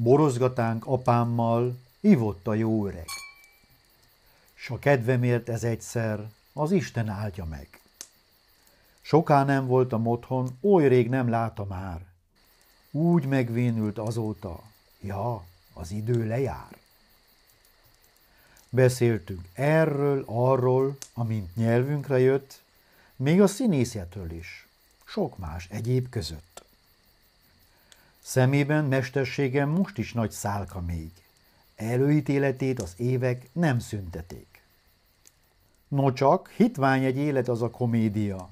Borozgatánk apámmal, ivott a jó öreg. S a kedvemért ez egyszer, az Isten áldja meg. Soká nem voltam otthon, oly rég nem látta már. Úgy megvénült azóta, ja, az idő lejár. Beszéltünk erről, arról, amint nyelvünkre jött, még a színészetről is, sok más egyéb között. Szemében mesterségem most is nagy szálka még. Előítéletét az évek nem szünteték. No csak, hitvány egy élet az a komédia.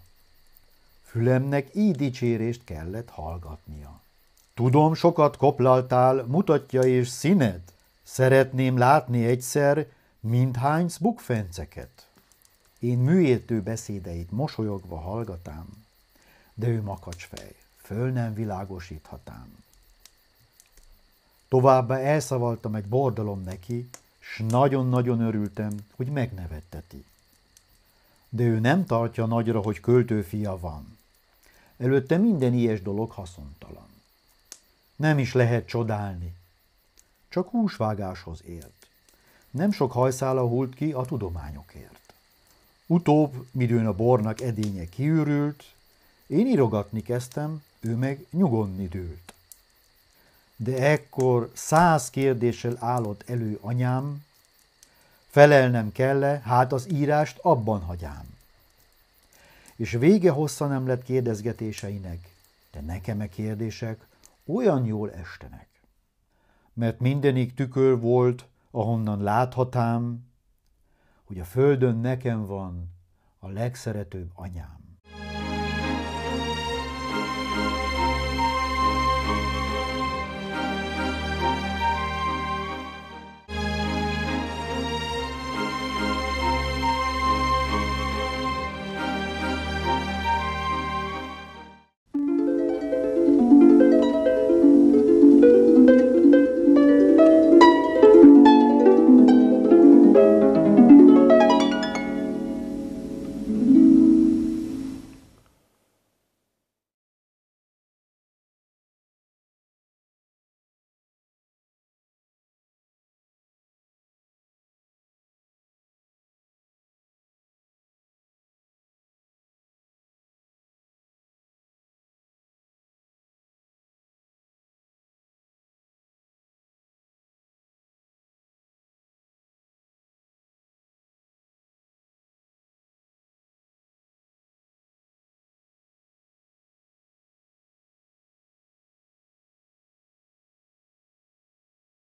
Fülemnek így dicsérést kellett hallgatnia. Tudom, sokat koplaltál, mutatja és színed. Szeretném látni egyszer mindhánysz bukfenceket. Én műértő beszédeit mosolyogva hallgatám, de ő makacsfej, föl nem világosíthatám. Továbbá elszavaltam egy bordalom neki, s nagyon-nagyon örültem, hogy megnevetteti. De ő nem tartja nagyra, hogy költőfia van. Előtte minden ilyes dolog haszontalan. Nem is lehet csodálni. Csak húsvágáshoz ért. Nem sok hajszála hult ki a tudományokért. Utóbb, midőn a bornak edénye kiürült, én írogatni kezdtem, ő meg nyugodni dőlt. De ekkor száz kérdéssel állott elő anyám, felelnem kelle, hát az írást abban hagyám. És vége hossza nem lett kérdezgetéseinek, de nekem e kérdések olyan jól estenek. Mert mindenik tükör volt, ahonnan láthatám, hogy a földön nekem van a legszeretőbb anyám.